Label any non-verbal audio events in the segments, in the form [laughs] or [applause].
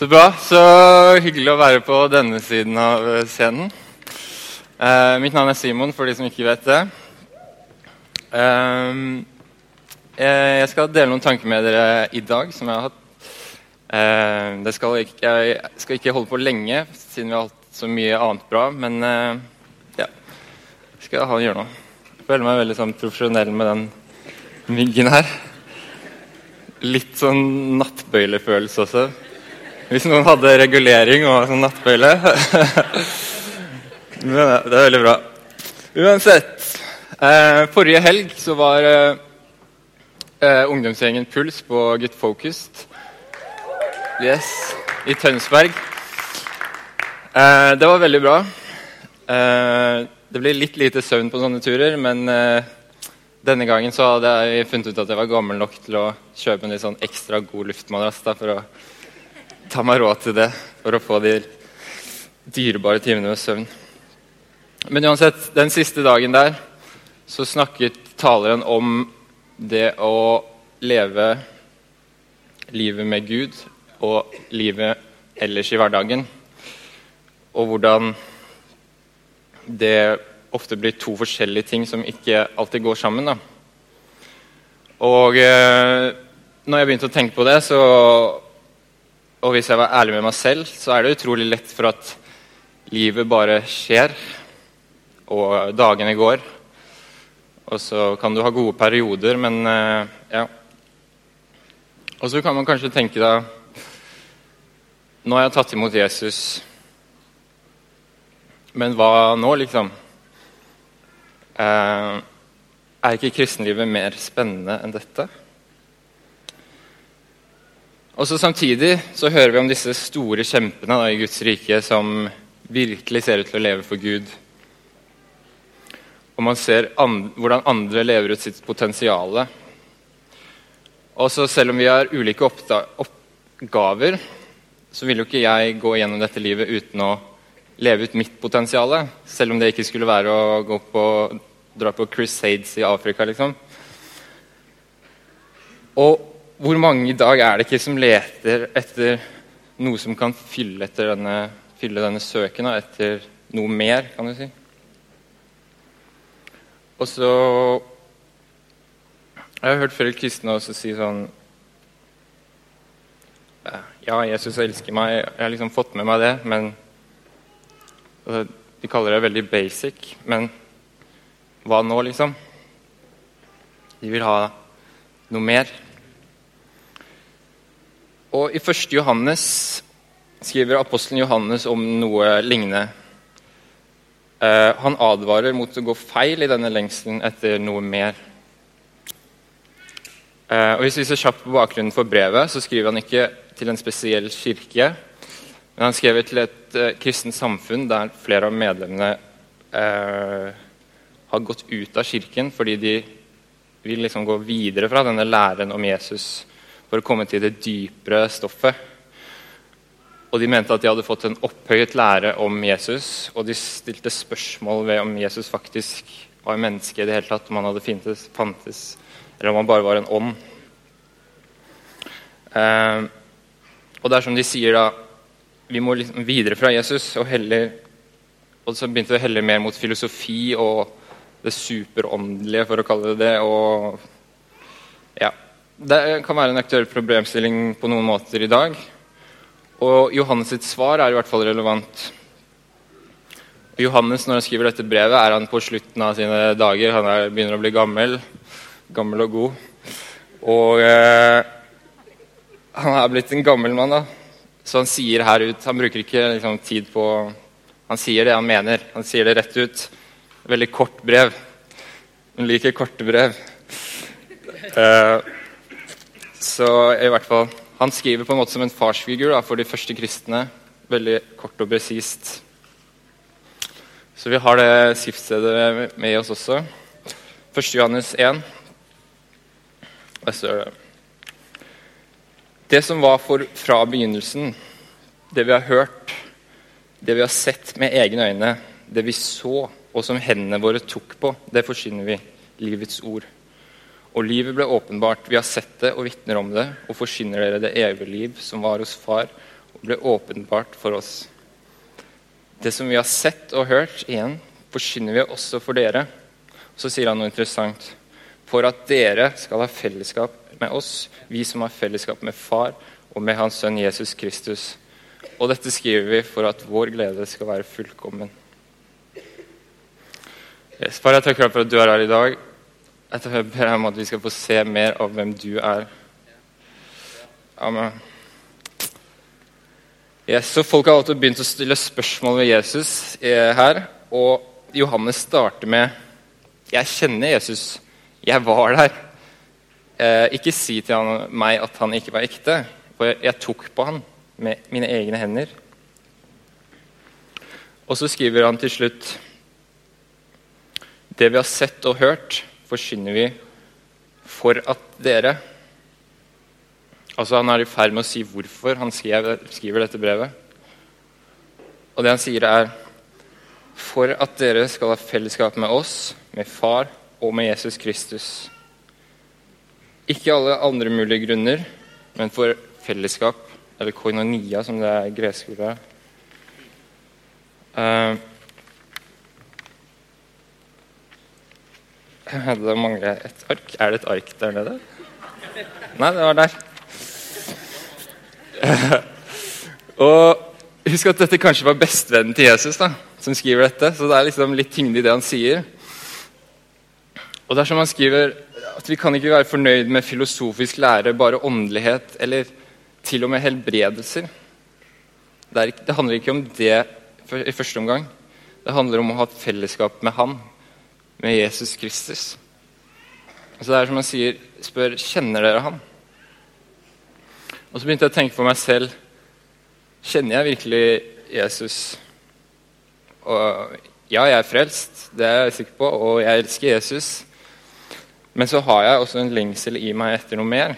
Så bra. Så hyggelig å være på denne siden av eh, scenen. Eh, mitt navn er Simon, for de som ikke vet det. Eh, jeg skal dele noen tanker med dere i dag som jeg har hatt. Eh, skal ikke, jeg skal ikke holde på lenge, siden vi har hatt så mye annet bra. Men eh, ja, skal ha gjøre noe. Jeg føler meg veldig sånn, profesjonell med den myggen her. Litt sånn nattbøylefølelse også. Hvis noen hadde regulering og sånn nattbøyle. [laughs] Men det er veldig bra. Uansett. Eh, forrige helg så var eh, eh, ungdomsgjengen Puls på Get Focused. Yes. I Tønsberg. Eh, det var veldig bra. Eh, det blir litt lite søvn på sånne turer, men eh, denne gangen så hadde jeg funnet ut at jeg var gammel nok til å kjøpe en litt sånn ekstra god luftmadrass for å ta meg råd til det for å få de dyrebare timene med søvn. Men uansett, den siste dagen der så snakket taleren om det å leve livet med Gud og livet ellers i hverdagen. Og hvordan det ofte blir to forskjellige ting som ikke alltid går sammen. Da. Og eh, når jeg begynte å tenke på det, så og hvis jeg var ærlig med meg selv, så er det utrolig lett for at livet bare skjer, og dagene går. Og så kan du ha gode perioder, men uh, ja. Og så kan man kanskje tenke da Nå har jeg tatt imot Jesus, men hva nå, liksom? Uh, er ikke kristenlivet mer spennende enn dette? Og så Samtidig så hører vi om disse store kjempene da, i Guds rike som virkelig ser ut til å leve for Gud. Og man ser and hvordan andre lever ut sitt potensial. Og så Selv om vi har ulike oppgaver, så vil jo ikke jeg gå gjennom dette livet uten å leve ut mitt potensial. Selv om det ikke skulle være å gå på, dra på crusades i Afrika, liksom. Og hvor mange i dag er det ikke som leter etter noe som kan fylle, denne, fylle denne søken, etter noe mer, kan du si? Og så Jeg har hørt flere kristne også si sånn Ja, Jesus elsker meg. Jeg har liksom fått med meg det, men altså, De kaller det veldig basic, men hva nå, liksom? De vil ha noe mer. Og I 1. Johannes skriver apostelen Johannes om noe lignende. Uh, han advarer mot å gå feil i denne lengselen etter noe mer. Uh, og Hvis vi ser kjapt på bakgrunnen for brevet, så skriver han ikke til en spesiell kirke. Men han skriver til et uh, kristent samfunn der flere av medlemmene har gått ut av kirken fordi de vil liksom gå videre fra denne læren om Jesus for å komme til det dypere stoffet. Og De mente at de hadde fått en opphøyet lære om Jesus, og de stilte spørsmål ved om Jesus faktisk var en menneske i det hele tatt, om han hadde fintes, fantes, eller om han bare var en ånd. Eh, og det er som de sier da Vi må liksom videre fra Jesus, og, heller, og så begynte det å helle mer mot filosofi og det superåndelige, for å kalle det det. og ja, det kan være en aktuell problemstilling på noen måter i dag. Og Johannes sitt svar er i hvert fall relevant. Johannes når han skriver dette brevet, er han på slutten av sine dager. Han er, begynner å bli gammel. Gammel og god. Og eh, han er blitt en gammel mann, da. Så han sier her ut Han bruker ikke liksom, tid på Han sier det han mener. Han sier det rett ut. Veldig kort brev. Hun liker korte brev. Eh, så i hvert fall, Han skriver på en måte som en farsfigur da, for de første kristne. Veldig kort og presist. Så vi har det skriftstedet med oss også. 1. Johannes 1. Der står det Det som var for fra begynnelsen, det vi har hørt, det vi har sett med egne øyne, det vi så, og som hendene våre tok på, det forsyner vi. Livets ord. Og livet ble åpenbart. Vi har sett det og vitner om det, og forsyner dere det evige liv som var hos Far og ble åpenbart for oss. Det som vi har sett og hørt, igjen, forsyner vi også for dere. Så sier han noe interessant. For at dere skal ha fellesskap med oss, vi som har fellesskap med Far og med Hans Sønn Jesus Kristus. Og dette skriver vi for at vår glede skal være fullkommen. Yes, takker deg for at du er her i dag. Jeg ber om at vi skal få se mer av hvem du er. Amen. Yes, så Folk har alltid begynt å stille spørsmål ved Jesus eh, her. Og Johannes starter med 'Jeg kjenner Jesus. Jeg var der.' Eh, ikke si til han, meg at han ikke var ekte, for jeg, jeg tok på han med mine egne hender. Og så skriver han til slutt Det vi har sett og hørt, forsyner vi for at dere Altså Han er i ferd med å si hvorfor han skriver, skriver dette brevet. Og det han sier, er for at dere skal ha fellesskap med oss, med Far og med Jesus Kristus. Ikke alle andre mulige grunner, men for fellesskap, eller koinonia, som det er i gresk ordet. Uh, [laughs] det mangler et ark. Er det et ark der nede? Nei, det var der. [laughs] og Husk at dette kanskje var bestevennen til Jesus da, som skriver dette. Så det er liksom litt tyngde i det han sier. Og det er som han skriver at Vi kan ikke være fornøyd med filosofisk lære, bare åndelighet eller til og med helbredelser. Det, ikke, det handler ikke om det i første omgang. Det handler om å ha et fellesskap med Han, med Jesus Kristus. Så det er som han sier, spør kjenner dere Han. Og så begynte jeg å tenke på meg selv Kjenner jeg virkelig Jesus? Og ja, jeg er frelst, det er jeg sikker på, og jeg elsker Jesus. Men så har jeg også en lengsel i meg etter noe mer.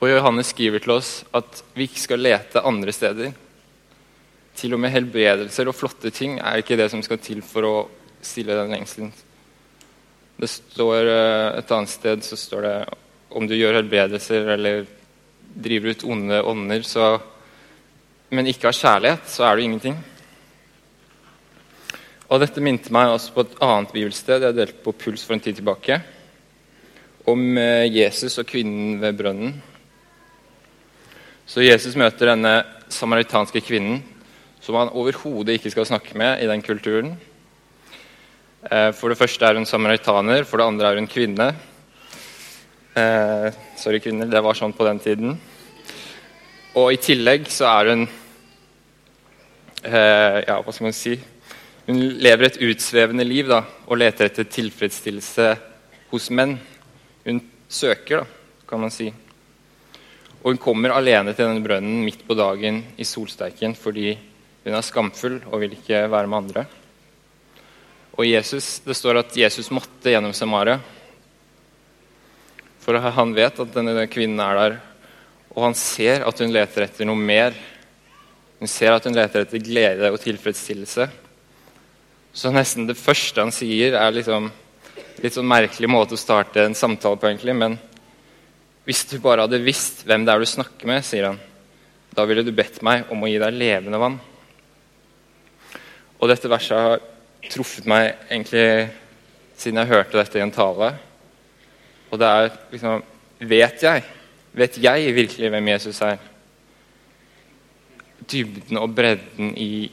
Og Johannes skriver til oss at vi ikke skal lete andre steder. Til og med helbredelser og flotte ting er ikke det som skal til for å stille den lengselen. Det står eh, Et annet sted så står det om du gjør helbredelser eller driver ut onde ånder, så, men ikke har kjærlighet, så er du ingenting. Og Dette minte meg også på et annet bibelsted jeg delte på Puls for en tid tilbake. Om eh, Jesus og kvinnen ved brønnen. Så Jesus møter denne samaritanske kvinnen, som han overhodet ikke skal snakke med i den kulturen. Eh, for det første er hun samaritaner, for det andre er hun kvinne. Eh, sorry, kvinner. Det var sånn på den tiden. Og i tillegg så er hun eh, Ja, hva skal man si? Hun lever et utsvevende liv da, og leter etter tilfredsstillelse hos menn. Hun søker, da, kan man si. Og hun kommer alene til denne brønnen midt på dagen i solsteiken fordi hun er skamfull og vil ikke være med andre. Og Jesus, Det står at Jesus måtte gjennom Samaria. For han vet at denne kvinnen er der, og han ser at hun leter etter noe mer. Hun ser at hun leter etter glede og tilfredsstillelse. Så nesten det første han sier, er liksom litt sånn merkelig måte å starte en samtale på, egentlig. Men hvis du bare hadde visst hvem det er du snakker med, sier han, da ville du bedt meg om å gi deg levende vann. Og dette verset har truffet meg egentlig siden jeg hørte dette i en tale. Og det er liksom Vet jeg? Vet jeg virkelig hvem Jesus er? Dybden og bredden i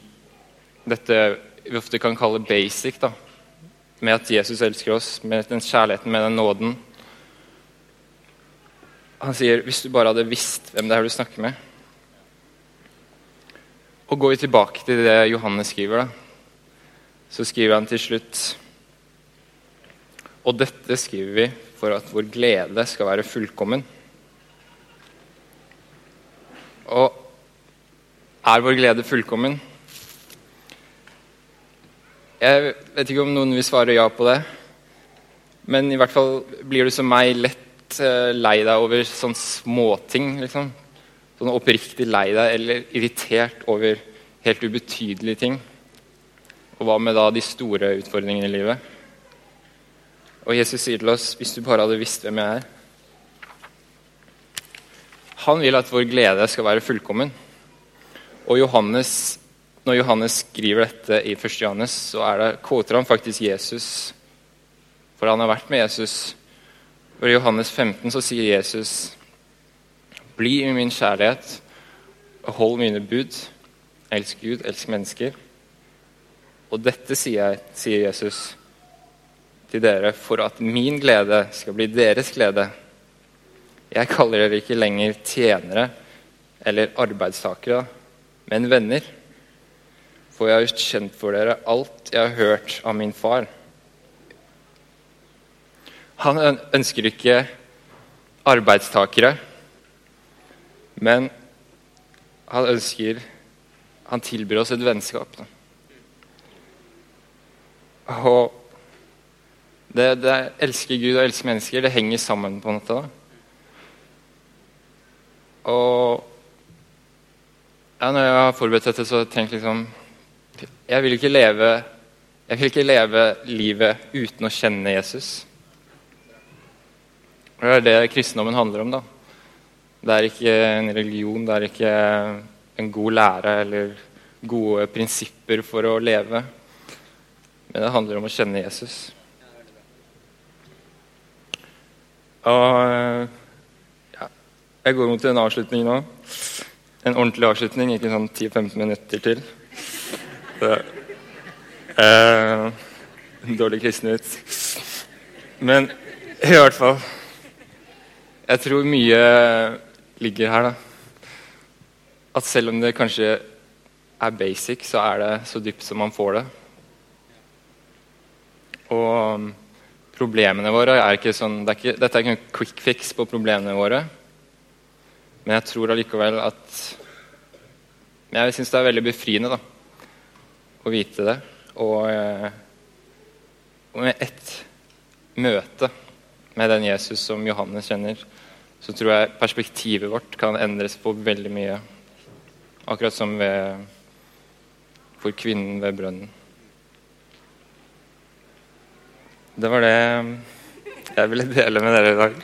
dette vi ofte kan kalle basic, da. Med at Jesus elsker oss, med den kjærligheten, med den nåden. Han sier, 'Hvis du bare hadde visst hvem det er du snakker med' Og går vi tilbake til det Johannes skriver, da, så skriver han til slutt Og dette skriver vi for at vår glede skal være fullkommen. Og er vår glede fullkommen? Jeg vet ikke om noen vil svare ja på det. Men i hvert fall blir du som meg lett uh, lei deg over sånne småting. Liksom. Sånn oppriktig lei deg eller irritert over helt ubetydelige ting. Og hva med da de store utfordringene i livet? Og Jesus sier til oss, hvis du bare hadde visst hvem jeg er Han vil at vår glede skal være fullkommen. Og Johannes, når Johannes skriver dette i 1. Johannes, så er det, kvoter han faktisk Jesus. For han har vært med Jesus. Og I Johannes 15 så sier Jesus Bli i min kjærlighet og hold mine bud. Elsk Gud, elsk mennesker. Og dette sier, jeg, sier Jesus til dere for at min glede skal bli deres glede. Jeg kaller dere ikke lenger tjenere eller arbeidstakere, men venner. For jeg har kjent for dere alt jeg har hørt av min far. Han ønsker ikke arbeidstakere, men han ønsker Han tilbyr oss et vennskap. Og det, det elsker Gud og elsker mennesker, det henger sammen på en måte. da. Og ja, når jeg har forberedt dette, så har jeg tenkt liksom Jeg vil ikke leve jeg vil ikke leve livet uten å kjenne Jesus. Og Det er det kristendommen handler om. da. Det er ikke en religion, det er ikke en god lære eller gode prinsipper for å leve. Men det handler om å kjenne Jesus. Og jeg går mot en avslutning nå. En ordentlig avslutning, ikke sånn 10-15 minutter til. Eh, dårlig kristen ut. Men i hvert fall Jeg tror mye ligger her, da. At selv om det kanskje er basic, så er det så dypt som man får det. Og problemene våre er ikke sånn det er ikke, Dette er ikke en quick fix på problemene våre. Men jeg tror allikevel at Jeg syns det er veldig befriende da, å vite det. Og, eh, og med ett møte med den Jesus som Johannes kjenner, så tror jeg perspektivet vårt kan endres på veldig mye. Akkurat som ved, for kvinnen ved brønnen. Det var det jeg ville dele med dere i dag.